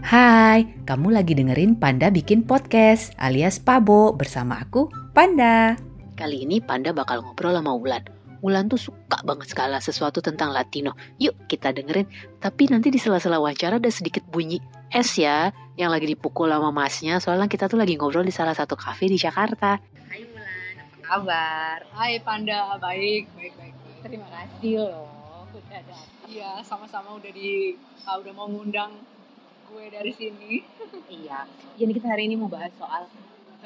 Hai, kamu lagi dengerin Panda Bikin Podcast alias Pabo bersama aku, Panda. Kali ini Panda bakal ngobrol sama Wulan. Wulan tuh suka banget segala sesuatu tentang Latino. Yuk kita dengerin. Tapi nanti di sela-sela wawancara ada sedikit bunyi es ya yang lagi dipukul sama masnya. Soalnya kita tuh lagi ngobrol di salah satu kafe di Jakarta. Hai Wulan, apa kabar? Hai Panda, baik, baik, baik. Terima kasih loh, udah datang. Iya, sama-sama udah di, ah, udah mau ngundang gue dari sini. Iya, jadi kita hari ini mau bahas soal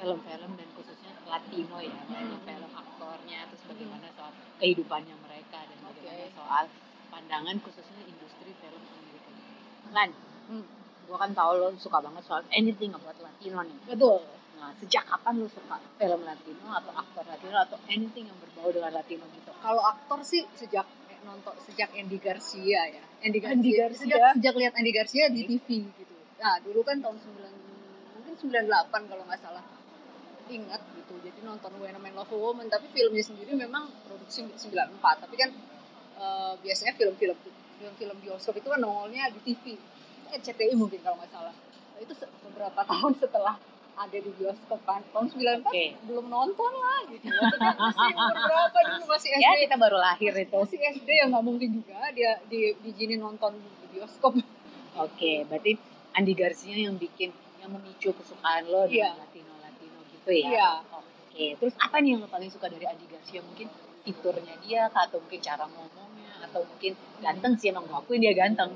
film-film dan khususnya Latino ya, film aktornya, terus bagaimana soal kehidupannya mereka dan bagaimana soal pandangan khususnya industri film Amerika. Lan, Hmm. gua kan tahu lo suka banget soal anything about Latino nih. Betul. Nah, sejak kapan lo suka film Latino atau aktor Latino atau anything yang berbau dengan Latino gitu? Kalau aktor sih sejak nonton sejak Andy Garcia ya. Andy Garcia. Andy Garcia. Sejak, sejak lihat Andy Garcia di TV gitu. Nah, dulu kan tahun 9 mungkin 98 kalau nggak salah. Ingat gitu. Jadi nonton When a Man Love a Woman, tapi filmnya sendiri memang produksi 94. Tapi kan eh, biasanya film-film film-film bioskop itu kan nongolnya di TV. RCTI mungkin kalau nggak salah. Nah, itu beberapa tahun setelah ada di bioskop kan tahun 94 Oke. belum nonton lah gitu maksudnya masih umur berapa dulu masih SD Ya, kita baru lahir itu. masih SD ya nggak mungkin juga dia di diizinin nonton di bioskop Oke, berarti Andi Garcia yang bikin yang memicu kesukaan lo dengan Latino Latino gitu ya. Iya. Oke, terus apa nih yang lo paling suka dari Andi Garcia? Mungkin fiturnya dia, atau mungkin cara ngomongnya, atau mungkin ganteng sih emang gue akuin dia ganteng.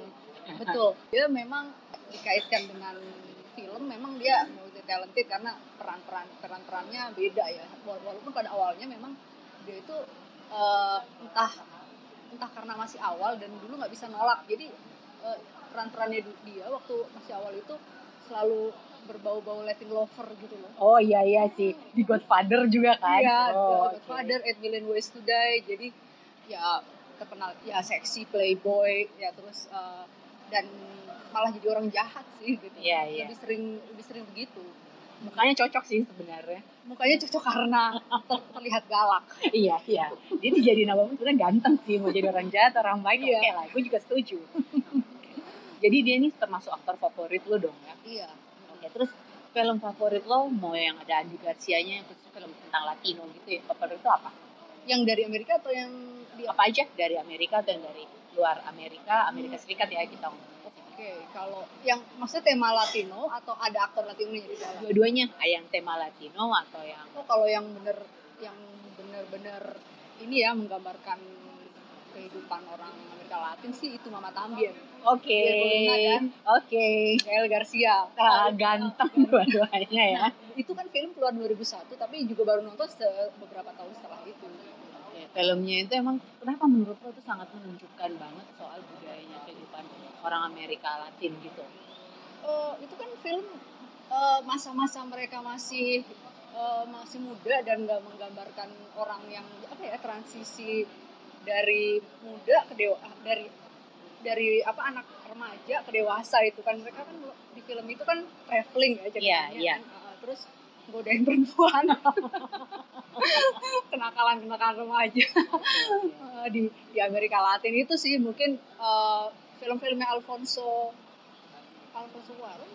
betul dia memang dikaitkan dengan film memang dia talented karena peran-peran peran-perannya beda ya. Wala- walaupun pada awalnya memang dia itu eh, entah entah karena masih awal dan dulu nggak bisa nolak. Jadi eh, peran-perannya di- dia waktu masih awal itu selalu berbau-bau Latin lover gitu loh. Oh iya iya sih, di Godfather juga kan. Iya, oh, The Godfather, Eight Million Ways to Die. Jadi ya terkenal ya seksi playboy ya terus eh, dan malah jadi orang jahat sih gitu. Iya, iya. Lebih sering lebih sering begitu. Mukanya cocok sih sebenarnya. Mukanya cocok karena ter- terlihat galak. iya iya. Dia dijadiin apa pun sebenarnya ganteng sih. Mau jadi orang jahat, orang baik, Iya. oke lah. Gue juga setuju. jadi dia ini termasuk aktor favorit lo dong ya. Iya. Oke, terus film favorit lo mau yang ada Andi Garcia-nya, khususnya film tentang Latino gitu ya. Favorit itu apa? Yang dari Amerika atau yang di Apa aja dari Amerika atau yang dari luar Amerika, Amerika Serikat ya kita ngomong. Oke, kalau yang maksudnya tema Latino atau ada aktor Latinonya di dalam? Dua-duanya, ah, yang tema Latino atau yang Oh, kalau yang bener yang bener-bener ini ya menggambarkan kehidupan orang Amerika Latin sih itu Mama Tambien. Oke, kan? oke, Gael Garcia. Ah, ganteng dua-duanya ya. Itu kan film keluar 2001 tapi juga baru nonton beberapa tahun setelah itu. Filmnya itu emang kenapa menurut lo itu sangat menunjukkan banget soal budayanya kehidupan orang Amerika Latin gitu. Eh, itu kan film eh, masa-masa mereka masih eh, masih muda dan nggak menggambarkan orang yang apa ya transisi dari muda ke dewa dari dari apa anak remaja ke dewasa itu kan mereka kan di film itu kan traveling ya ceritanya Iya, iya. kan. Eh, terus godain perempuan kenakalan kenakalan remaja Eh, di di Amerika Latin itu sih mungkin eh, film-filmnya Alfonso Alfonso Cuarón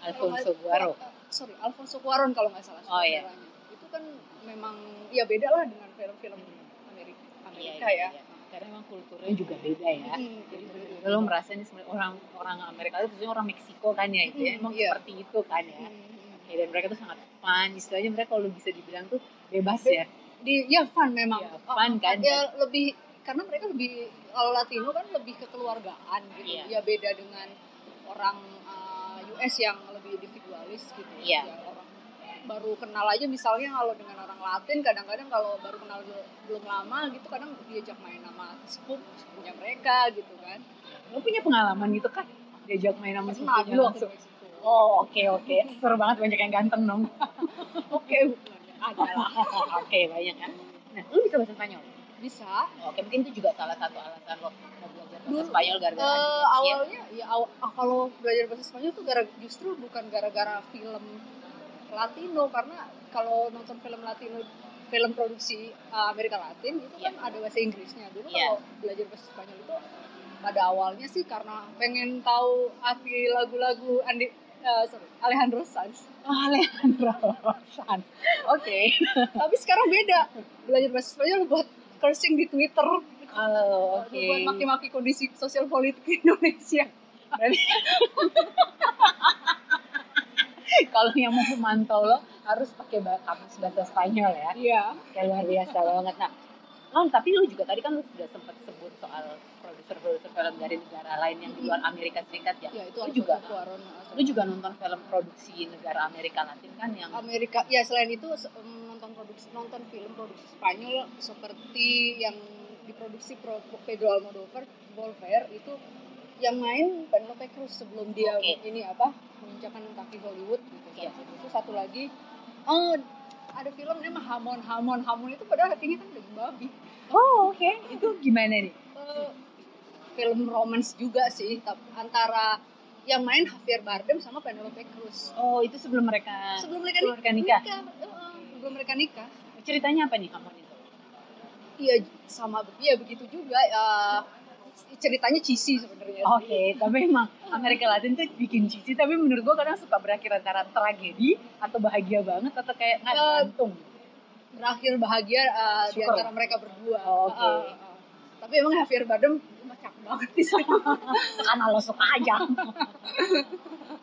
Alfonso Cuarón. eh, sorry Alfonso Cuarón kalau nggak salah Oh, iya. itu kan memang ya beda lah dengan film-film Amerika Iya, Amerika iya, ya iya. Karena emang kulturnya juga beda ya. Mm, Jadi bener-bener. lo merasa ini sebenarnya orang orang Amerika itu orang Meksiko kan ya itu ya, Mm, emang iya. seperti itu kan ya. Mm, Ya, dan mereka tuh sangat fun, istilahnya mereka kalau bisa dibilang tuh bebas Be- ya. di ya fun memang Iya, fun kan, ya lebih karena mereka lebih kalau Latino kan lebih kekeluargaan gitu Iya. ya beda dengan orang uh, US yang lebih individualis gitu Iya. Ya, orang baru kenal aja misalnya kalau dengan orang Latin kadang-kadang kalau baru kenal belum- lama gitu kadang diajak main sama sepupu sepupunya mereka gitu kan Lo punya pengalaman gitu kan? Diajak main sama sepupunya langsung. Oh oke oke, seru banget banyak yang ganteng dong. oke ada lah oke banyak kan. Nah, lu bisa bahasa Spanyol? bisa Oke, mungkin itu juga salah satu alasan lo mau belajar bahasa Dulu, Spanyol gara-gara Eh, Garcia. awalnya ya aw- ah, kalau belajar bahasa Spanyol tuh gara justru bukan gara-gara film Latino karena kalau nonton film Latino film produksi uh, Amerika Latin itu kan ada bahasa Inggrisnya dulu Iya. kalau belajar bahasa Spanyol itu pada awalnya sih karena pengen tahu arti lagu-lagu Andi eh, sorry, Alejandro Sanz. Oh, Alejandro Sanz. Oke. Tapi sekarang beda. Belajar bahasa Spanyol buat cursing di Twitter. Oh, oke. Buat maki-maki kondisi sosial politik Indonesia. Berarti kalau yang mau memantau lo harus pakai kamus bahasa Spanyol ya. Iya. Kayak luar biasa banget. Nah, Non, tapi lu juga tadi kan lu sudah sempat sebut soal produser-produser film dari negara lain yang di luar Amerika Serikat ya. Ya itu Lu juga Cuarón. lu juga nonton film produksi negara Amerika Latin kan yang Amerika ya selain itu em, nonton produksi nonton film produksi Spanyol seperti yang diproduksi Pro- Pedro Almodovar Volver itu yang main Penelope Cruz sebelum dia Oke. ini apa menginjakan kaki Hollywood gitu Iya. itu satu lagi oh ada film namanya Hamon Hamon Hamon itu padahal artinya kan daging babi Oh, oke. Itu gimana nih? Eh, film romance juga sih tapi antara yang main Javier Bardem sama Penelope Cruz Oh, itu sebelum mereka sebelum mereka, sebelum mereka nikah. eh, sebelum mereka nikah Ceritanya apa nih Hamon itu? Iya sama iya begitu juga eh, ceritanya cheesy sebenarnya. Oke, tapi emang Amerika Latin tuh bikin cheesy, tapi menurut gua kadang suka berakhir antara tragedi atau bahagia banget atau kayak nggak Eh, gantung. Berakhir bahagia eh, di antara mereka berdua. Oh, oke. Eh, eh. Tapi emang Javier Bardem macam banget di situ. Karena lo suka aja.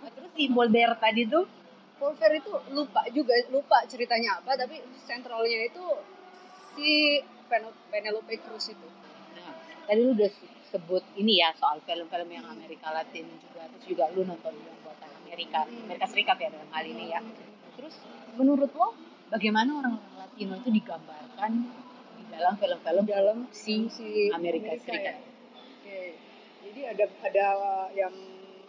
Terus si Bolder tadi tuh Volver itu lupa juga lupa ceritanya apa tapi sentralnya itu si Pen- Penelope Cruz itu. Nah, tadi lu udah se- sebut ini ya soal film-film yang Amerika Latin juga terus juga lu nonton yang buatan Amerika Hmm. Amerika Serikat ya dalam hal ini ya terus menurut lo bagaimana orang-orang Latino itu digambarkan di dalam film-film dalam si si Amerika Serikat ya. Jadi ada ada yang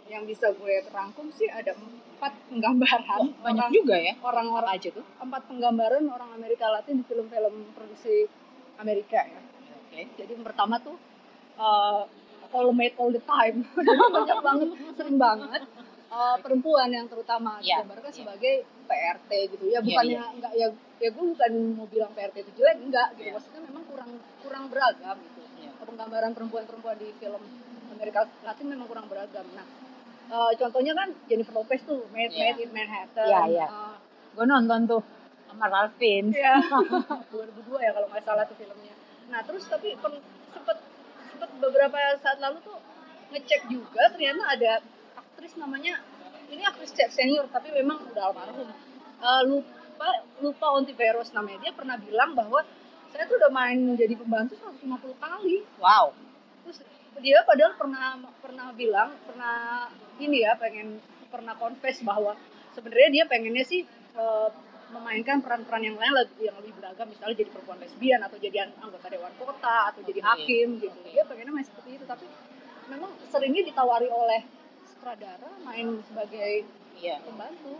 yang bisa gue rangkum sih ada empat penggambaran Oh, banyak orang juga ya orang-orang aja tuh empat penggambaran orang Amerika Latin di film-film produksi Amerika ya. oke Jadi yang pertama tuh uh, all made all the time. Banyak banget, sering banget. Uh, perempuan yang terutama Iya, digambarkan iya. sebagai PRT gitu ya Iya, bukannya enggak ya ya gue bukan mau bilang PRT itu jelek enggak gitu Iya. maksudnya memang kurang kurang beragam gitu Iya. penggambaran perempuan-perempuan di film Amerika Latin memang kurang beragam nah uh, contohnya kan Jennifer Lopez tuh Made, Iya. Made in Manhattan Iya, iya. Uh, gue nonton tuh sama Ralph Fiennes Iya. 2002 ya kalau nggak salah tuh filmnya. Nah terus tapi pen- sempet sempet beberapa saat lalu tuh ngecek juga ternyata ada aktris namanya ini aktris senior tapi memang udah almarhum. Eh, lupa lupa Ontiveros namanya dia pernah bilang bahwa saya tuh udah main jadi pembantu 150 kali. wow Terus dia padahal pernah pernah bilang pernah ini ya pengen pernah confess bahwa sebenarnya dia pengennya sih eh, memainkan peran-peran yang lain lagi- yang lebih beragam misalnya jadi perempuan lesbian atau jadi an- anggota dewan kota atau jadi hakim gitu. dia pengennya main seperti itu tapi memang seringnya ditawari oleh sutradara main sebagai iya. pembantu.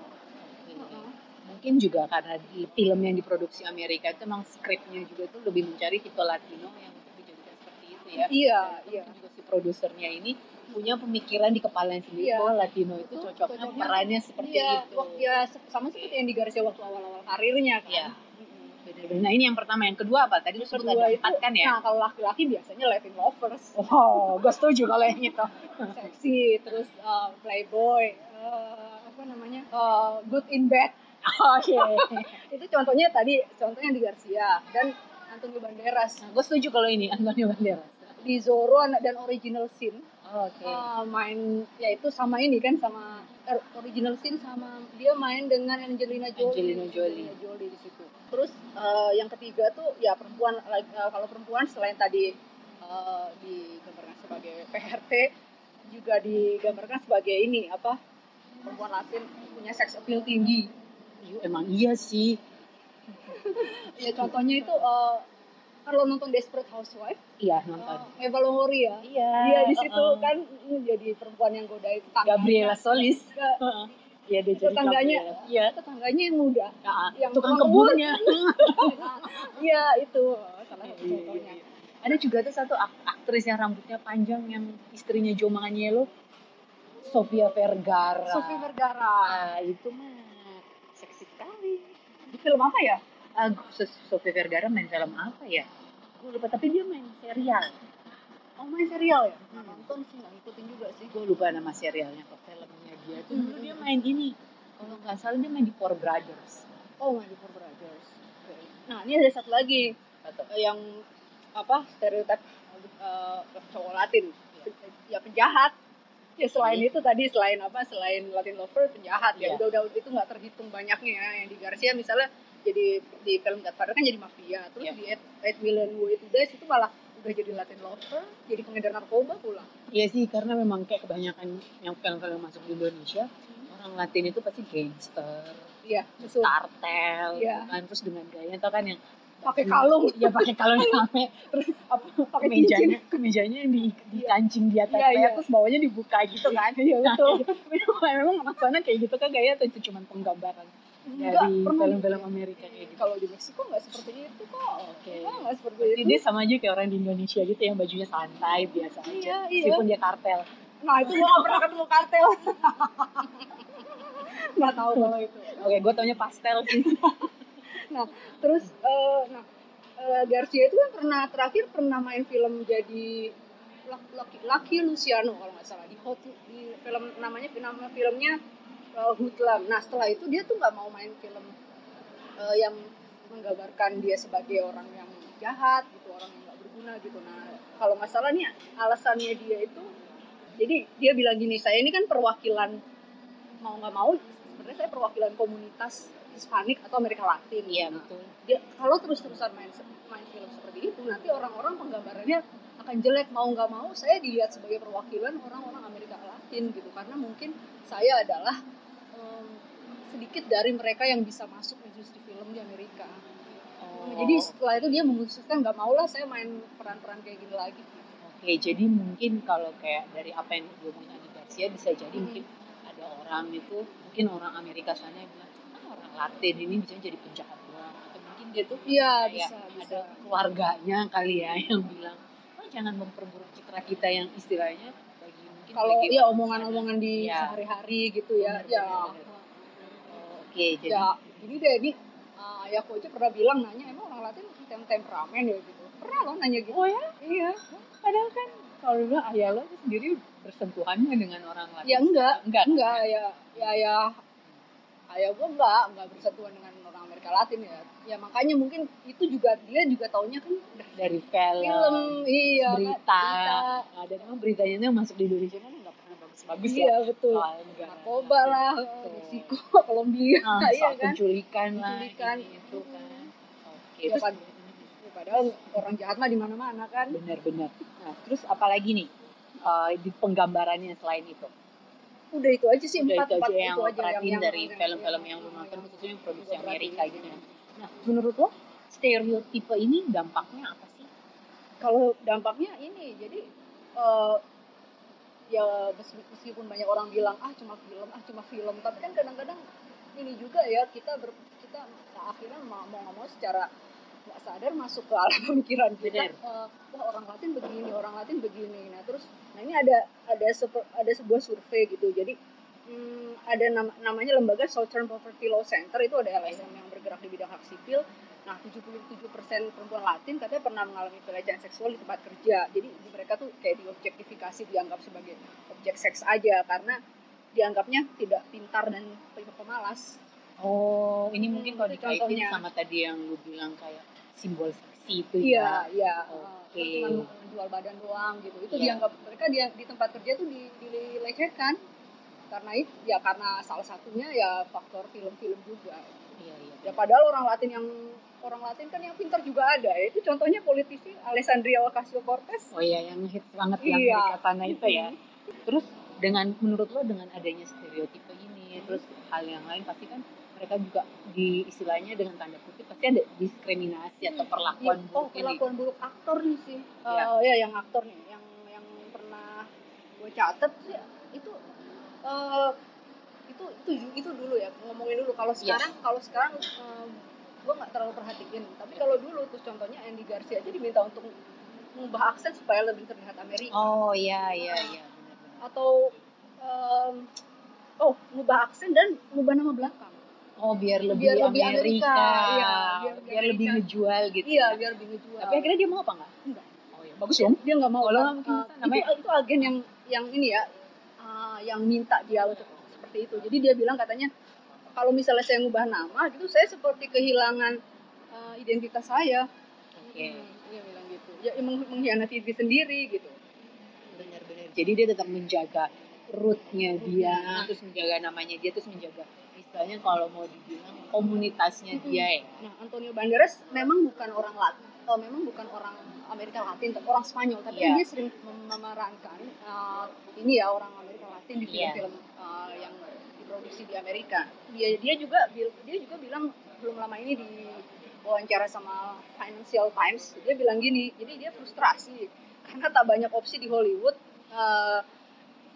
Heeh. mungkin juga karena di film yang diproduksi Amerika itu emang skripnya juga tuh lebih mencari tipe Latino yang untuk dijadikan seperti itu ya. Iya iya. juga si produsernya ini punya pemikiran di kepalanya sendiri. Iya. bahwa Latino itu cocoknya cocoknya- perannya seperti iya itu. ya sama seperti yang di Garcia waktu awal-awal karirnya kan. Iya. Mm-mm. benar-benar. Nah ini yang pertama. Yang kedua apa? Tadi lu sebut ada empat kan ya? Nah kalau laki-laki biasanya Latin lovers. Oh gue setuju kalau yang itu. Seksi terus uh, playboy uh, apa namanya? Uh, good in bed. Oke itu contohnya tadi contohnya di Garcia dan Antonio Banderas. Nah, gue setuju kalau ini Antonio Banderas di Zorro dan original scene. Oke. Uh, main ya itu sama ini kan sama er, original scene sama dia main dengan Angelina Jolie. Angelina Jolie. Jolie di situ. Terus uh, yang ketiga tuh ya perempuan uh, kalau perempuan selain tadi uh, digambarkan sebagai PRT juga digambarkan sebagai ini apa perempuan Latin punya sex appeal tinggi. Iya, emang iya sih. Ya contohnya itu uh, kalau nonton Desperate Housewife iya nonton uh, Eva Longoria iya dia di situ uh-uh. kan mm, jadi perempuan yang godain tetangganya. Gabriela Solis Ke- Iya dia jadi Tetangganya. Iya. tetangganya yang muda Ah, Yang tukang kebunnya. iya itu salah satu Iya, iya, contohnya iya. Ada juga tuh satu ak- aktris yang rambutnya panjang yang istrinya Joe Manganiello, Sofia Vergara. Sofia Vergara Ah, itu mah seksi sekali. di film apa ya Ah, Sofia Vergara main film apa ya? Gue lupa tapi dia main serial. oh main serial ya nggak nonton sih nggak ngikutin juga sih gue lupa nama serialnya ke filmnya dia tuh dulu Hmm. dia main ini kalau nggak salah dia main di Four Brothers oh main di Four Brothers Oke. nah ini ada satu lagi atau yang apa stereotip uh, cowok Latin ya penjahat ya selain Iya. itu tadi selain apa selain Latin lover penjahat ya Iya. udah udah itu nggak terhitung banyaknya ya yang di Garcia misalnya jadi di film Godfather kan jadi mafia terus Iya. di Eight Million Way to Die itu malah udah jadi Latin lover jadi pengedar narkoba pula. Iya sih karena memang kayak kebanyakan yang film-film masuk di Indonesia orang Latin itu pasti gangster, iya betul. kartel, Iya. gitu kan terus dengan gaya tau kan yang pakai kalung. Iya pakai kalung sampai apa pakai kemejanya cincin. kemejanya yang di, dikancing di atas Iya, leher, iya. terus bawahnya dibuka gitu kan. Iya betul. Memang memang rasanya kayak gitu kan gaya atau itu cuma penggambaran enggak dari film-film Amerika kayak gitu. Kalau di Meksiko nggak seperti itu kok. Oke. Enggak, nggak seperti Berarti itu. dia sama aja kayak orang di Indonesia gitu yang bajunya santai biasa aja. Iya, iya. meskipun dia kartel. Nah itu gua nggak pernah ketemu kartel. Nggak tahu kalau itu. Oke gue taunya pastel sih. Nah terus eh, nah eh, Garcia itu kan pernah terakhir pernah main film jadi Lucky, Lucky Luciano kalau nggak salah. Di hot di film namanya nama filmnya eh, Hoodlum. Nah setelah itu dia tuh nggak mau main film eh, yang menggambarkan dia sebagai orang yang jahat gitu orang yang nggak berguna gitu. Nah kalau nggak salah nih alasannya dia itu jadi dia bilang gini saya ini kan perwakilan mau nggak mau sebenarnya saya perwakilan komunitas Hispanik atau Amerika Latin. iya Nah, betul dia kalau terus-terusan main main film seperti itu nanti orang-orang penggambarannya akan jelek mau nggak mau saya dilihat sebagai perwakilan orang-orang Amerika Latin gitu karena mungkin saya adalah sedikit dari mereka yang bisa masuk industri film di Amerika Oh. Jadi setelah itu dia memutuskan nggak mau lah saya main peran-peran kayak gini lagi Oke, jadi mungkin kalau kayak dari apa yang gue mau di Garcia bisa jadi Hmm. mungkin ada orang itu, mungkin orang Amerika sana yang bilang, ah orang Latin ini bisa jadi penjahat doang. Atau mungkin dia tuh kayak bisa ada bisa keluarganya kali ya yang bilang, oh jangan memperburuk citra kita yang istilahnya bagi mungkin kalau ya omongan-omongan di Iya. sehari-hari gitu ya Benar, ya benar, benar. Oke, jadi ya gini deh ini uh, ayahku aja pernah bilang nanya emang orang Latin tem temperamen ya? Gitu. Pernah loh nanya gitu. Oh ya? iya. Padahal kan kalau lu bilang ayah lo sendiri bersentuhannya dengan orang Latin. ya enggak. Enggak. enggak ya ya ya ayah gua enggak enggak bersentuhan dengan orang Amerika Latin ya. Ya makanya mungkin itu juga dia juga taunya kan dari film, film iya kan, berita, Nah, emang beritanya yang masuk di Indonesia kan nggak pernah bagus-bagus ya. iya betul negara narkoba lah Betul. Meksiko Kolombia Ah, iya soal kan penculikan lah, Penculikan. itu kan. Oke, Ya, terus pad- Ya, padahal orang jahat mah di mana-mana kan benar-benar. Nah, terus apalagi nih eh, di penggambarannya selain itu? udah itu aja sih Udah empat itu empat aja yang itu lo aja perhatiin dari film-film yang yang- nonton khususnya yang produksi. Amerika gitu ya. Nah, menurut lo stereotipe ini dampaknya apa sih? kalau dampaknya ini jadi eh, ya meski- meskipun banyak orang bilang ah cuma film ah cuma film. Tapi kan kadang-kadang ini juga ya kita ber, kita nah, akhirnya mau mau mau secara nggak sadar masuk ke alam pemikiran kita eh, wah orang Latin begini orang Latin begini. Nah terus nah ini ada ada sepe- ada sebuah survei gitu. Jadi hmm, ada nam- namanya lembaga Southern Poverty Law Center itu ada LSM yang bergerak di bidang hak sipil Nah, 77% perempuan Latin katanya pernah mengalami pelecehan seksual di tempat kerja. Jadi di mereka tuh kayak diobjektifikasi, dianggap sebagai objek seks aja karena dianggapnya tidak pintar dan pemalas. Oh, ini Hmm, mungkin kalau itu dikaitin sama tadi yang lu bilang kayak simbol seksi itu Iya, ya. iya. Oke. Cuma jual badan doang gitu. Itu Iya. dianggap mereka dia di tempat kerja tuh di, dilecehkan. Karena itu ya karena salah satunya ya faktor film-film juga. Iya, iya. Ya padahal orang Latin yang orang Latin kan yang pintar juga ada. Ya. Itu contohnya politisi Alessandria Ocasio-Cortez. Oh iya, yang hits banget yang Iya. Amerika sana itu ya. Terus dengan menurut lo dengan adanya stereotipe ini, terus hal yang lain pasti kan mereka juga di istilahnya dengan tanda kutip pasti ada diskriminasi atau perlakuan Iya, oh buruk ini. perlakuan buruk aktor nih sih Iya. Eh, ya yang aktor nih yang yang pernah gue catet sih itu eh itu itu itu dulu ya ngomongin dulu kalau sekarang kalau sekarang gue nggak terlalu perhatiin. Tapi kalau dulu tuh contohnya Andy Garcia aja diminta untuk mengubah aksen supaya lebih terlihat Amerika. Oh iya iya iya benar-benar. atau em, oh ngubah aksen dan ngubah nama belakang. Oh biar lebih Biar lebih Amerika, Amerika, iya, biar biar, lebih ngejual gitu. iya ya. biar lebih ngejual. Tapi akhirnya dia mau apa nggak? enggak. Oh ya bagus dong. Dia nggak mau. Kalau kan, uh, namanya- itu, itu agen yang yang ini ya uh, yang minta dia untuk seperti itu. Jadi dia bilang katanya kalau misalnya saya ngubah nama gitu saya seperti kehilangan uh, identitas saya. Oke. Hmm, dia bilang gitu. Ya meng- mengkhianati diri sendiri gitu. Benar-benar. Jadi dia tetap menjaga rootnya dia terus menjaga namanya dia terus menjaga istilahnya kalau mau dibilang komunitasnya Mm-mm. dia ya. Nah Antonio Banderas memang bukan orang Latin oh, memang bukan orang Amerika Latin tapi orang Spanyol. Tapi Iya. dia sering mem- memerankan uh, ini ya orang Amerika Latin di Iya. film-film uh, yang diproduksi di Amerika. Dia dia juga dia juga bilang belum lama ini di wawancara sama Financial Times dia bilang gini jadi dia frustrasi karena tak banyak opsi di Hollywood uh,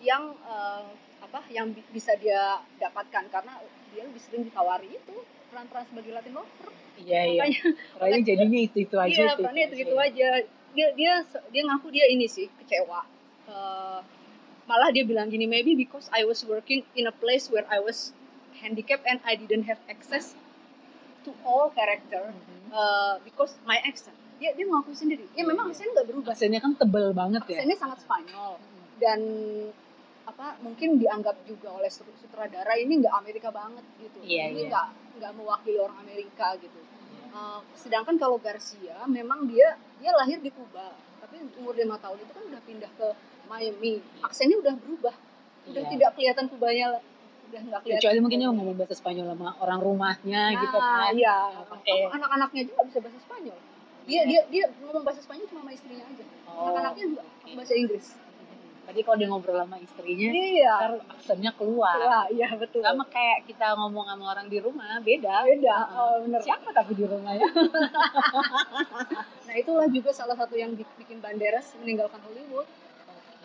yang uh, apa yang bi- bisa dia dapatkan karena dia lebih sering ditawari itu peran-peran sebagai Latin lover. Iya iya. Makanya Pokoknya jadinya itu itu aja iya itu, perannya itu gitu aja. Dia dia dia ngaku dia ini sih kecewa. Eh, malah dia bilang gini maybe because I was working in a place where I was handicapped and I didn't have access to all character Mhm. uh, because my accent. Dia dia ngaku sendiri. Ya memang Iya. aksennya nggak berubah. Aksennya kan tebel banget ya. Aksennya sangat Spanyol. Dan apa mungkin dianggap juga oleh sut- sutradara ini nggak Amerika banget gitu. Iya, ini iya. nggak nggak mewakili orang Amerika gitu. Uh, sedangkan kalau Garcia memang dia dia lahir di Kuba. Tapi umur lima tahun itu kan udah pindah ke Miami. Aksennya udah berubah. Udah Iya. tidak kelihatan Kubanya udah nggak kelihatan kecuali mungkin dia ngomong bahasa Spanyol sama orang rumahnya nah, gitu kan. iya. Oh, anak-anaknya juga bisa bahasa Spanyol. Dia dia dia ngomong bahasa Spanyol cuma sama istrinya aja. Oh, anak-anaknya juga oke. bahasa Inggris. Tadi kalau dia ngobrol sama istrinya iya. ntar aksennya keluar. Wah, iya betul. sama kayak kita ngomong sama orang di rumah beda. Beda. Oh, bener. siapa tapi di rumah ya? Nah, itulah juga salah satu yang bi- bikin Banderas meninggalkan Hollywood.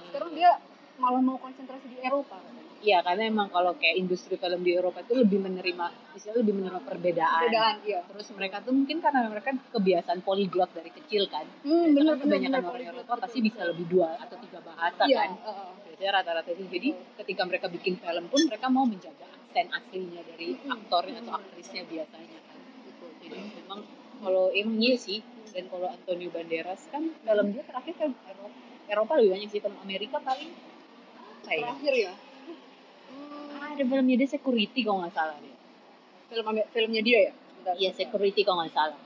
Sekarang dia malah mau konsentrasi di Eropa. Iya karena emang kalau kayak industri film di Eropa itu lebih menerima, istilah lebih menerima perbedaan. Perbedaan, iya. Terus mereka tuh mungkin karena mereka kebiasaan polyglot dari kecil kan. Hmm, bener, bener, kebanyakan bener, orang Eropa betul, pasti bisa lebih dua atau tiga bahasa Iya, kan. heeh. Biasanya rata-rata itu. Jadi ketika mereka bikin film pun mereka mau menjaga aksen aslinya dari Mm-mm. aktornya atau aktrisnya biasanya kan. Gitu. Jadi memang kalau emang iya sih. Dan kalau Antonio Banderas kan film dia terakhir kan Eropa, Eropa lebih banyak sih film Amerika paling ya? Terakhir ya. Hmm, Ah, ada filmnya dia security kalau nggak salah dia. film filmnya dia ya. Bentar, Iya security kalau nggak salah.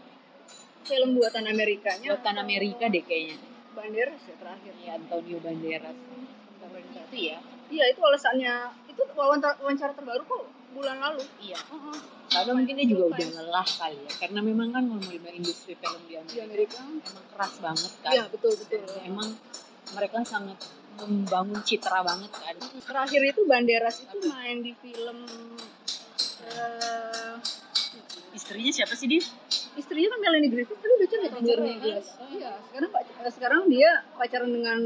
Film buatan Amerikanya. Buatan Amerika deh kayaknya. Banderas ya terakhir. Iya Antonio Banderas. Itu ya. Iya, itu alasannya. Itu wawancara, wawancara terbaru kok bulan lalu. Iya. Heeh. Karena mungkin dia juga udah Times. lelah kali ya. Karena memang kan ngomongin industri film di Di Amerika Amerika. emang keras banget kan. Iya, betul betul. Dan Emang mereka sangat membangun citra banget kan. terakhir itu Banderas itu main di film eh, Istrinya siapa sih dia? istrinya kan Melanie Griffith tapi udah cerai 2012 iya sekarang eh, sekarang dia pacaran dengan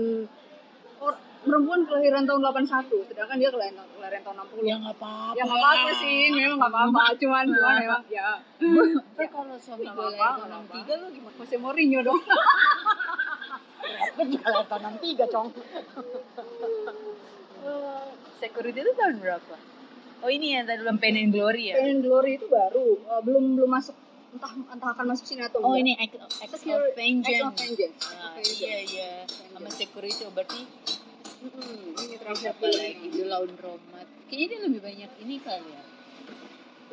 or, perempuan kelahiran tahun 81 sedangkan dia kelahiran, kelahiran tahun 60 Ya nggak apa-apa. ya nggak apa-apa sih memang nggak apa-apa cuman cuman memang ya Kan kalau suami Nggak gue lahir tahun apa-apa. 63 lu gimana? Jose Mourinho dong Gue juga lahir tahun 63 cong. Security itu tahun berapa? Oh ini ya tadi belum Pain and Glory ya? Pain and Glory itu baru eh, belum belum masuk entah entah akan masuk sini atau Oh enggak. ini Act Act of Vengeance. of Vengeance. Acts of iya iya sama Security berarti Mm-mm, ini terakhir apa lagi The Lawn Romat kayaknya dia lebih banyak ini kali ya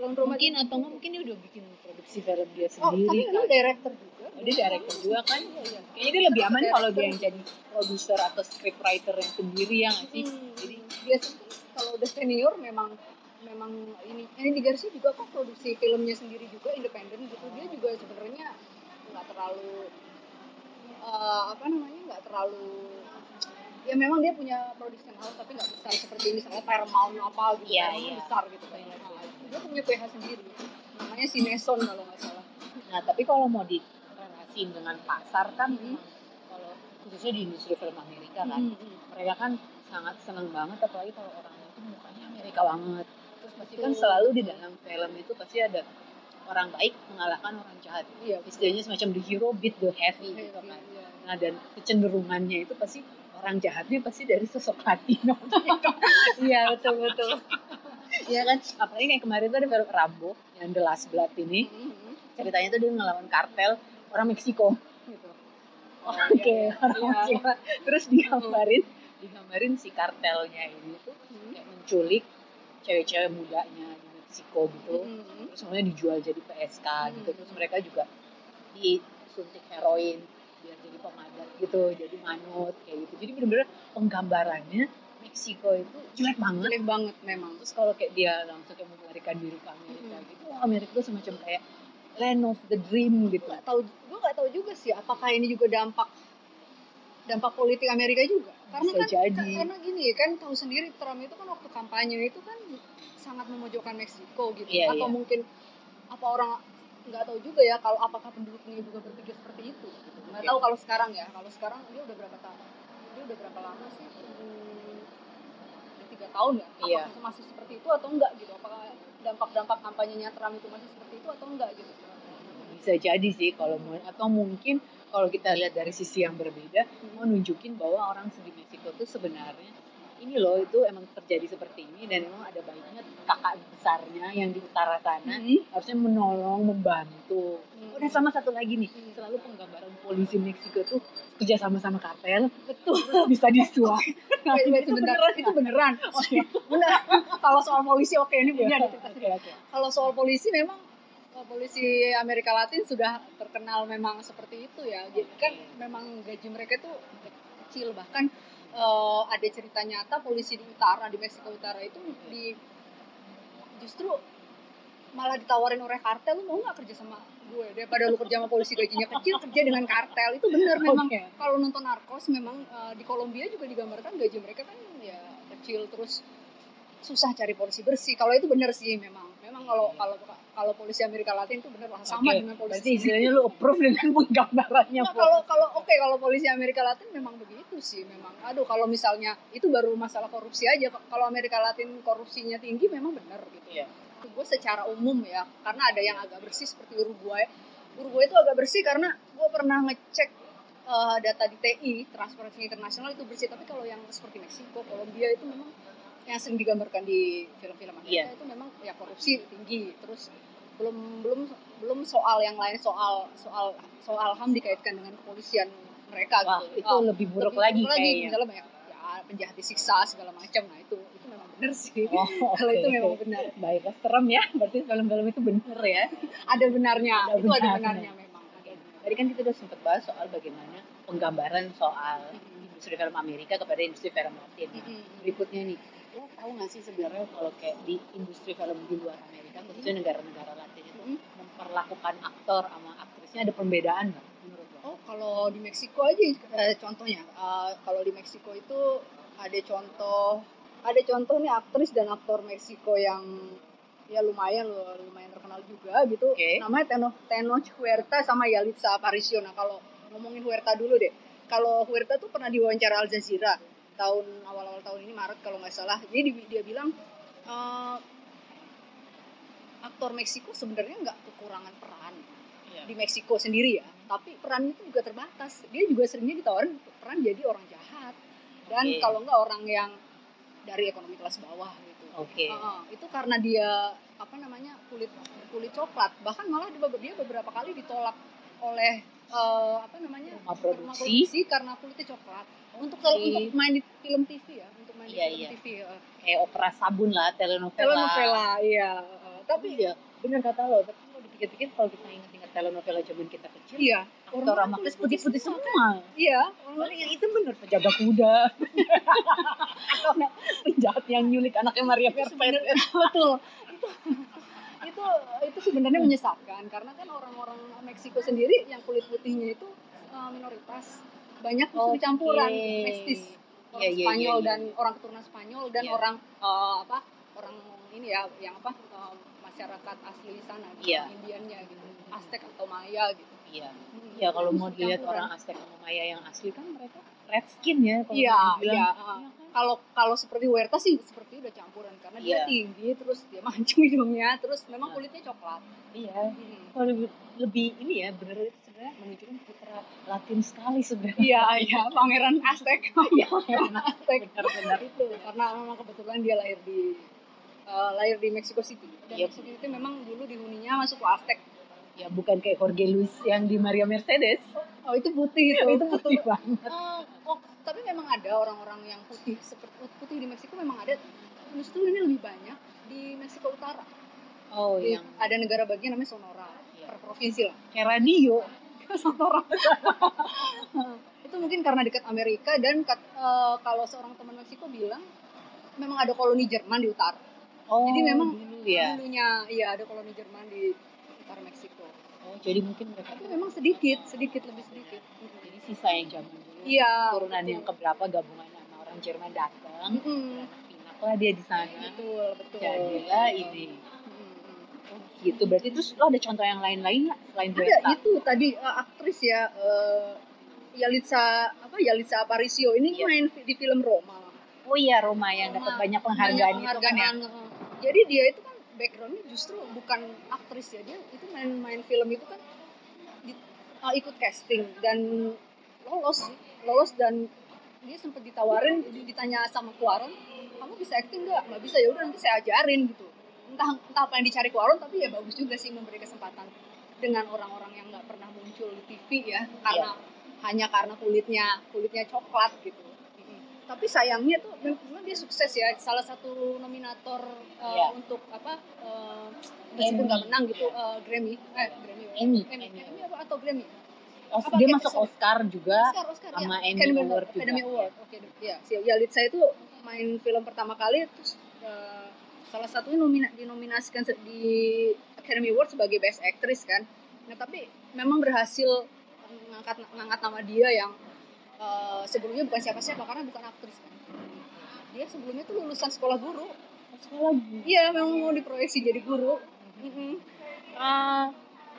Roma mungkin atau nggak mungkin dia udah bikin produksi film dia oh sendiri tapi kan. lu director juga. Oh, dia director juga kan? Iya, kayaknya dia lebih aman kalau dia yang jadi produser atau scriptwriter yang sendiri ya nggak sih? Hmm, jadi biasanya kalau udah senior memang memang ini ini di Garcia juga kok produksi filmnya sendiri juga independen gitu. Dia juga sebenarnya nggak terlalu eh, apa namanya nggak terlalu ya memang dia punya production house tapi nggak besar seperti misalnya Paramount apa gitu Iya, Paramount iya. besar gitu kan dia punya PH sendiri namanya Sineson kalau nggak salah nah tapi kalau mau direlasiin dengan pasar kan Mhm. kalau khususnya di industri film Amerika kan Hmm, hmm. mereka kan sangat senang banget apalagi kalau orangnya itu mukanya Amerika banget terus pasti kan selalu di dalam film itu pasti ada orang baik mengalahkan orang jahat iya istilahnya semacam the hero beat the heavy gitu Heavy, kan iya. nah dan kecenderungannya itu pasti orang jahatnya pasti dari sosok Latino iya betul betul. Iya kan? Apalagi kayak kemarin tuh ada film Rambo yang The Last Blood ini. Hmm, hmm. ceritanya tuh dia ngelawan kartel orang Meksiko gitu. Oke, iya, orang iya. Cina. Terus digambarin, digambarin si kartelnya ini tuh kayak menculik cewek-cewek mudanya di Meksiko gitu. Terus semuanya dijual jadi PSK gitu. Terus mereka juga disuntik heroin biar jadi pemadat gitu, jadi manut kayak gitu. Jadi bener-bener penggambarannya Meksiko itu jelek banget. jelek banget memang Terus kalau kayak dia langsung kayak melarikan diri ke Amerika Hmm. gitu, oh, Amerika itu semacam kayak land of the dream gitu. nggak tahu gue nggak tahu juga sih apakah ini juga dampak dampak politik Amerika juga karena Bisa kan jadi. ka- karena gini kan tahu sendiri Trump itu kan waktu kampanye itu kan sangat memojokkan Meksiko gitu Iya, atau iya. mungkin apa orang nggak tahu juga ya kalau apakah penduduknya juga berpikir seperti itu gitu. nggak tahu kalau sekarang ya. Kalau sekarang dia udah berapa tahun dia udah berapa lama sih? Hmm, udah tiga tahun ya. Iya. apakah masih seperti itu atau enggak gitu? Apakah dampak-dampak kampanyenya Trump itu masih seperti itu atau enggak gitu? Bisa jadi sih kalau atau mungkin kalau kita lihat dari sisi yang berbeda mau nunjukin bahwa orang di Meksiko tuh sebenarnya ini loh itu emang terjadi seperti ini dan emang ada banyak kakak besarnya yang di utara sana harusnya menolong membantu Hmm. udah sama satu lagi nih Hmm. selalu penggambaran polisi Meksiko tuh kerja sama sama kartel betul bisa disuap Wait, wait, Itu sebentar. beneran itu beneran. Oh, iya. Bener. Kalau soal polisi oke ini punya. Kalau soal polisi memang polisi Amerika Latin sudah terkenal memang seperti itu ya. Jadi kan memang gaji mereka tuh kecil bahkan eh, ada cerita nyata polisi di utara di Meksiko Utara itu di justru malah ditawarin oleh kartel lu mau nggak kerja sama gue? Daripada lu kerja sama polisi gajinya kecil kerja dengan kartel. Itu bener memang. Oke. kalau nonton Narcos memang eh, di Kolombia juga digambarkan gaji mereka kan ya kecil terus susah cari polisi bersih. Kalau itu bener sih memang memang kalau kalau kalau polisi Amerika Latin itu bener lah sama Oke, dengan berarti polisi istilahnya lu approve dengan penggambarannya Nah, kalau kalau oke kalau polisi Amerika Latin memang begitu sih memang. Aduh kalau misalnya itu baru masalah korupsi aja kalau Amerika Latin korupsinya tinggi memang benar gitu. Iya. gue secara umum ya karena ada yang agak bersih seperti Uruguay. Uruguay itu agak bersih karena gue pernah ngecek eh, data di TI Transparency International itu bersih. Tapi kalau yang seperti Meksiko Kolombia itu memang yang sering digambarkan di film-film Amerika Iya. itu memang ya korupsi tinggi terus belum belum belum soal yang lain soal soal soal ham dikaitkan dengan kepolisian mereka Wah, gitu. itu Oh, lebih buruk lebih lagi buruk kayaknya. misalnya banyak ya penjahat disiksa segala macam nah itu itu memang benar sih Oh, kalau itu memang benar Baiklah, serem ya. Berarti film-film itu bener ya. ada benarnya Ada itu ada benarnya. benarnya memang ada Tadi kan kita udah sempat bahas soal bagaimana penggambaran soal Mm-mm. industri film Amerika kepada industri film Latin. Nah, Mm-mm. berikutnya nih, lo tahu nggak sih sebenarnya kalau kayak di industri film di luar Amerika, khususnya negara-negara Latin itu Mm. memperlakukan aktor sama aktrisnya ada perbedaan nggak menurut lo? Oh, kalau di Meksiko aja eh, contohnya. Eh, kalau di Meksiko itu ada contoh ada contoh nih aktris dan aktor Meksiko yang ya lumayan loh, lumayan terkenal juga gitu. Oke. Namanya Teno Tenoch Huerta sama Yalitza Aparicio. Nah, kalau ngomongin Huerta dulu deh. Kalau Huerta tuh pernah diwawancara Al Jazeera tahun awal-awal tahun ini Maret kalau nggak salah. Jadi di- dia bilang eh, aktor Meksiko sebenarnya nggak kekurangan peran Iya. di Meksiko sendiri ya tapi peran itu juga terbatas dia juga seringnya ditawarin peran jadi orang jahat dan Oke. kalau nggak orang yang dari ekonomi kelas bawah gitu Oke. Heeh, itu karena dia apa namanya kulit kulit coklat bahkan malah dia beberapa kali ditolak oleh eh, apa namanya Rumah rumah produksi. karena kulitnya coklat untuk kalau Oke. untuk main di film TV ya untuk main Iya, di film iya. TV ya. Kayak opera sabun lah, telenovela. telenovela iya Heeh, tapi ya, bener kata lo. Tapi kalau dipikir-pikir kalau kita ingat-ingat telenovela zaman kita kecil, iya aktor orang sama aktris putih-putih semua. semua. iya Paling yang itu bener penjaga kuda. Atau penjahat yang nyulik anaknya Maria Mercedes. betul itu itu itu sebenarnya menyesatkan karena kan orang-orang Meksiko sendiri yang kulit putihnya itu uh, minoritas banyak Oke. campuran mestis orang Iya, iya, Spanyol iya, iya. dan orang keturunan Spanyol dan Iya. orang uh, apa orang ini ya yang apa uh, masyarakat asli sana gitu, Iya. orang Indiannya gitu Aztec atau Maya gitu Iya. Hmm, Ya kalau mau dilihat orang Aztec sama Maya yang asli kan mereka red skin ya. kalau Iya, mau dibilang. iya. Kalau kalau seperti Huerta sih seperti udah campuran karena dia Iya. tinggi terus dia mancung hidungnya terus memang Iya. kulitnya coklat Iya. Hmm. Kalau lebih, lebih ini ya bener itu sebenarnya menunjukkan putra Latin sekali sebenarnya. Iya, iya, pangeran Aztec. Iya, Aztec. benar-benar. itu karena memang kebetulan dia lahir di eh, lahir di Mexico City. Dan Iya. Mexico City memang dulu dihuninya masuk ke Aztec. Ya bukan kayak Jorge Luis yang di Maria Mercedes. oh itu putih itu itu putih banget oh, tapi memang ada orang-orang yang putih seperti putih di Meksiko memang ada. Justru ini lebih banyak di Meksiko Utara. Oh Di- yang ada negara bagian namanya Sonora Iya. per provinsi lah. Kayak radio. Sonora. Itu mungkin karena dekat Amerika dan kat- eh, kalau seorang teman Meksiko bilang memang ada koloni Jerman di utara. Oh Jadi memang dulu ya? dulunya iya ada koloni Jerman di utara Meksiko. Oh jadi mungkin mereka tapi memang sedikit sedikit lebih sedikit. Jadi sisa yang zaman iya turunan betul. yang keberapa gabungan sama orang Jerman datang Mm-mm. pinak lah dia di sana betul betul jadilah ini Mm-mm. oh gitu berarti terus lo ada contoh yang lain-lain nggak selain ada itu tadi eh, aktris ya eh, Yalitza apa Yalitza Aparicio ini Iya. main di film Roma oh iya Roma yang dapat banyak penghargaan, Banyak itu kan ya penghargaan, eh. jadi dia itu kan backgroundnya justru bukan aktris ya dia itu main main film itu kan di- eh, ikut casting dan lolos sih lolos dan dia sempat ditawarin di- ditanya sama Kuaron kamu bisa acting nggak? Nggak bisa. Ya udah nanti saya ajarin gitu. Entah entah apa yang dicari Kuaron tapi ya bagus juga sih memberi kesempatan dengan orang-orang yang nggak pernah muncul di TV ya karena hanya karena kulitnya kulitnya coklat gitu. Tapi sayangnya tuh memang dia sukses ya salah satu nominator uh, Iya. untuk apa uh, meskipun nggak menang gitu uh, Grammy eh Grammy Emmy. Emmy, Emmy. Emmy apa? Atau Grammy Oh, Apa, dia kayak- masuk sorry. Oscar juga Oscar Oscar sama ya. Emmy Academy Award juga. Academy Award oke ya si Yalitza itu main film pertama kali terus uh, salah satunya nomina dinominasikan di Academy Award sebagai Best Actress kan nah tapi memang berhasil ngangkat ngangkat nama dia yang uh, sebelumnya bukan siapa-siapa karena bukan aktris kan dia sebelumnya tuh lulusan sekolah guru sekolah guru. iya memang mau diproyeksi jadi guru Mm-mm. Ah,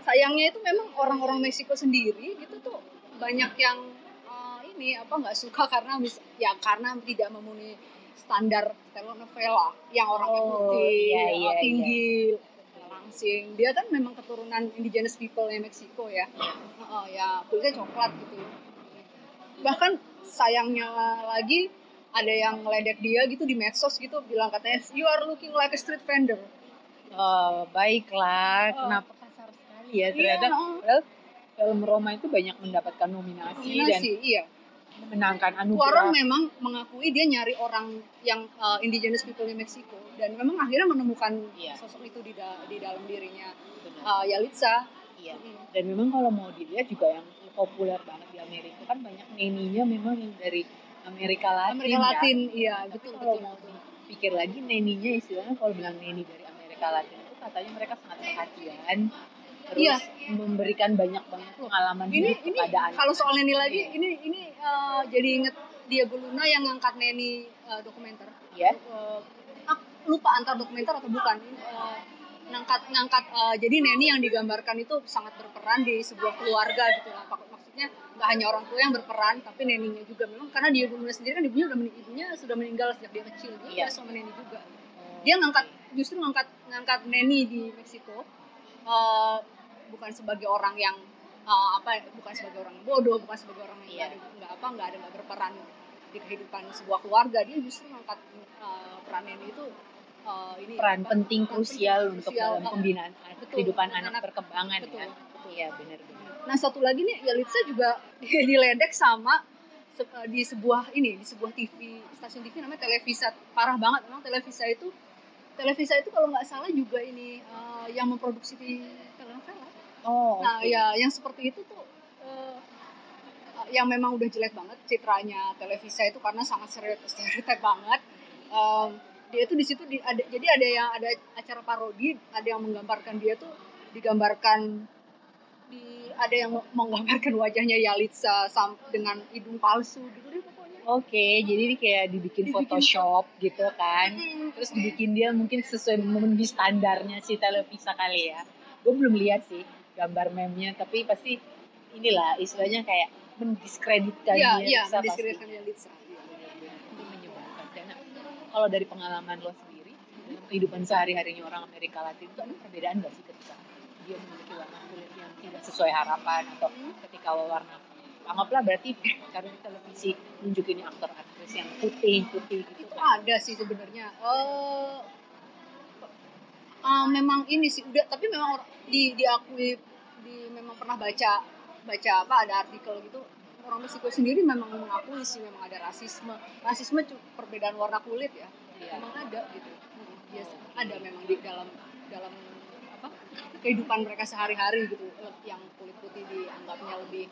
sayangnya itu memang orang-orang Meksiko sendiri gitu tuh banyak yang uh, ini apa nggak suka karena mis- ya karena tidak memenuhi standar telenovela yang orangnya Oh, putih, iya, uh, iya, tinggi, langsing. Dia kan memang keturunan indigenous people yang Meksiko ya, Uh, ya kulitnya coklat gitu. Bahkan sayangnya lagi ada yang ngeledek dia gitu di medsos gitu bilang katanya you are looking like a street vendor. oh, baiklah. Oh. Kenapa ya ternyata Iya, uh, padahal film Roma itu banyak mendapatkan nominasi, dan nominasi, iya. memenangkan Cuaron anugerah. memang mengakui dia nyari orang yang uh, indigenous people di Meksiko dan memang akhirnya menemukan Iya. sosok itu di, da- di dalam dirinya Benar. uh, Yalitza. Iya. Mm. Dan memang kalau mau dilihat juga yang populer banget di Amerika kan banyak neninya memang yang dari Amerika Latin. Amerika ya. Latin, iya Tapi betul kalau betul. mau dipikir lagi neninya istilahnya kalau bilang neni dari Amerika Latin itu katanya mereka sangat perhatian terus Iya. memberikan banyak banget pengalaman Ini hidup ini kepada anak. kalau soal Neni lagi, Iya. ini ini uh, jadi inget Diego Luna yang ngangkat Neni uh, dokumenter. ya Uh, ak- lupa antar dokumenter atau bukan. Uh, ngangkat ngangkat uh, jadi Neni yang digambarkan itu sangat berperan di sebuah keluarga gitu lah. Mak- Maksudnya nggak hanya orang tua yang berperan, tapi neninya juga memang karena Diego Luna sendiri kan ibunya udah ibunya sudah meninggal sejak dia kecil. Dia Iya. sama Neni juga. Dia ngangkat justru ngangkat ngangkat Neni di Meksiko uh, bukan sebagai orang yang uh, apa bukan sebagai orang yang bodoh, bukan sebagai orang yang Iya. nggak apa nggak ada nggak berperan di kehidupan sebuah keluarga. Dia justru ngangkat uh, peran Neni itu uh, ini peran apa, penting krusial penting, untuk krusial. dalam Uh, pembinaan betul, kehidupan anak- anak, perkembangan betul, ya. Iya benar-benar. Nah satu lagi nih Yalitza juga diledek sama se- eh, di sebuah ini di sebuah TV stasiun TV namanya Televisa parah banget memang Televisa itu Televisa itu kalau nggak salah juga ini eh, yang memproduksi di. Oh, Nah oke. ya yang seperti itu tuh eh, yang memang udah jelek banget citranya Televisa itu karena sangat stereotip, banget. Em, dia tuh di situ di, ada jadi ada yang ada acara parodi, ada yang menggambarkan dia tuh digambarkan di ada yang menggambarkan wajahnya Yalitza sam, dengan hidung palsu gitu deh pokoknya. Oke, jadi ini kayak dibikin Dibikin Photoshop gitu kan. Hmm, Terus dibikin dia mungkin sesuai memenuhi standarnya si Televisa kali ya. Gue belum lihat sih gambar meme-nya, tapi pasti inilah istilahnya kayak mendiskreditkan Iya, dia iya, bisa pasti. mendiskreditkan Yalitza. Iya. Itu menyebalkan. Karena kalau dari pengalaman lo sendiri dalam kehidupan sehari-harinya orang Amerika Latin itu ada perbedaan gak sih ketika dia memiliki warna kulit yang tidak sesuai harapan atau ketika warna anggaplah berarti karena di televisi nunjukin aktor aktris yang putih putih gitu itu kan ada sih sebenarnya eh eh, memang ini sih udah tapi memang or- di diakui di memang pernah baca baca apa ada artikel gitu orang Meksiko sendiri memang mengakui sih memang ada rasisme rasisme perbedaan warna kulit ya Iya. memang ada gitu yes, ada memang di dalam dalam apa kehidupan mereka sehari-hari gitu yang kulit putih dianggapnya lebih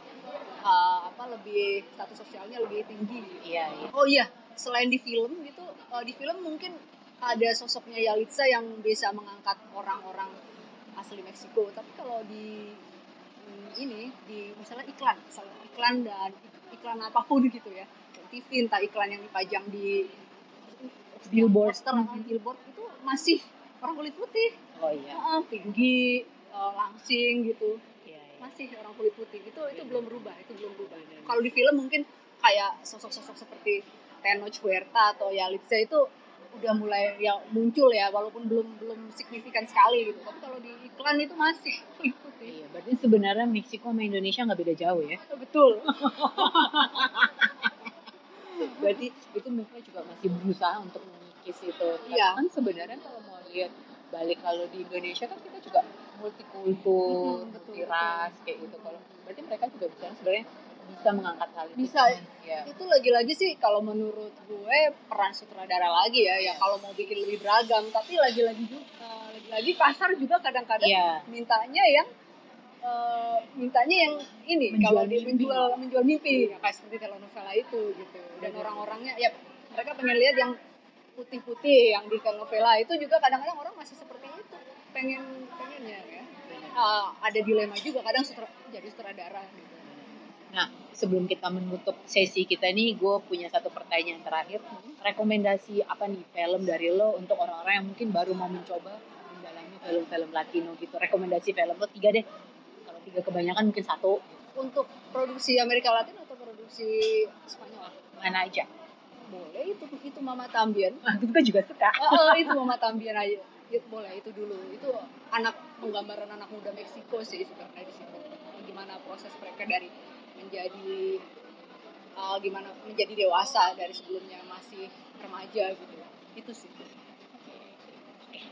uh, apa lebih status sosialnya lebih tinggi gitu. Iya, iya. Oh iya, selain di film gitu, uh, di film mungkin ada sosoknya Yalitza yang bisa mengangkat orang-orang asli Meksiko. Tapi kalau di hmm, ini di misalnya iklan, misalnya iklan dan iklan apa pun gitu ya, TV entah iklan yang dipajang di Billboard. poster atau billboard itu masih orang kulit putih, Oh iya. Heeh, tinggi, uh, langsing gitu Iya, iya. masih orang kulit putih itu itu belum berubah itu belum berubah kalau di film mungkin kayak sosok-sosok seperti Tenoch Huerta atau Yalitza itu udah mulai ya muncul ya walaupun belum belum signifikan sekali gitu tapi kalau di iklan itu masih Iya, berarti sebenarnya Meksiko sama Indonesia nggak beda jauh ya. betul Berarti itu mereka juga masih berusaha untuk mengikis itu. Iya. kan sebenarnya kalau mau lihat balik kalau di Indonesia kan kita juga multikultur, Mhm, betul, multi ras kayak gitu. Kalau berarti mereka juga bisa sebenarnya bisa mengangkat hal itu. Bisa. Ya. itu lagi-lagi sih kalau menurut gue peran sutradara lagi ya ya kalau mau bikin lebih beragam. Tapi lagi-lagi juga lagi-lagi pasar juga kadang-kadang Iya. mintanya yang eh, mintanya yang ini Menjual kalau dia menjual menjual mimpi. Ya, kayak seperti telenovela itu gitu. Dan orang-orangnya ya mereka pengen lihat yang putih-putih yang di telenovela. Itu juga kadang-kadang orang masih seperti itu. Pengen pengennya ya. Ah, ada dilema juga kadang sutra, jadi sutradara gitu Nah, sebelum kita menutup sesi kita ini, gue punya satu pertanyaan terakhir. Rekomendasi apa nih film dari lo untuk orang-orang yang mungkin baru mau mencoba mendalami film-film Latino gitu? Rekomendasi film lo tiga deh. Kalau tiga kebanyakan mungkin satu. untuk produksi Amerika Latin atau produksi Spanyol Mana aja? boleh itu itu Mama Tambien Nah, itu gue juga suka. Ah, itu Mama Tambien aja itu boleh itu dulu itu anak penggambaran anak muda Meksiko sih sebenarnya di situ gimana proses mereka dari menjadi ah, gimana menjadi dewasa dari sebelumnya masih remaja gitu itu sih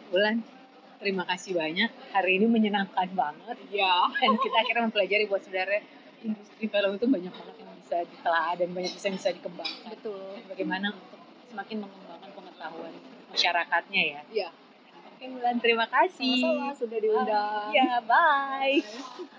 Bulan, terima kasih banyak. Hari ini menyenangkan banget. ya Dan kita akhirnya mempelajari bahwa sebenarnya industri film itu banyak banget yang bisa ditelaah dan banyak bisa bisa dikembangkan. betul Dan bagaimana untuk semakin mengembangkan pengetahuan masyarakatnya ya. Iya. Oke Bulan, terima kasih. sama-sama sudah diundang Ya, bye.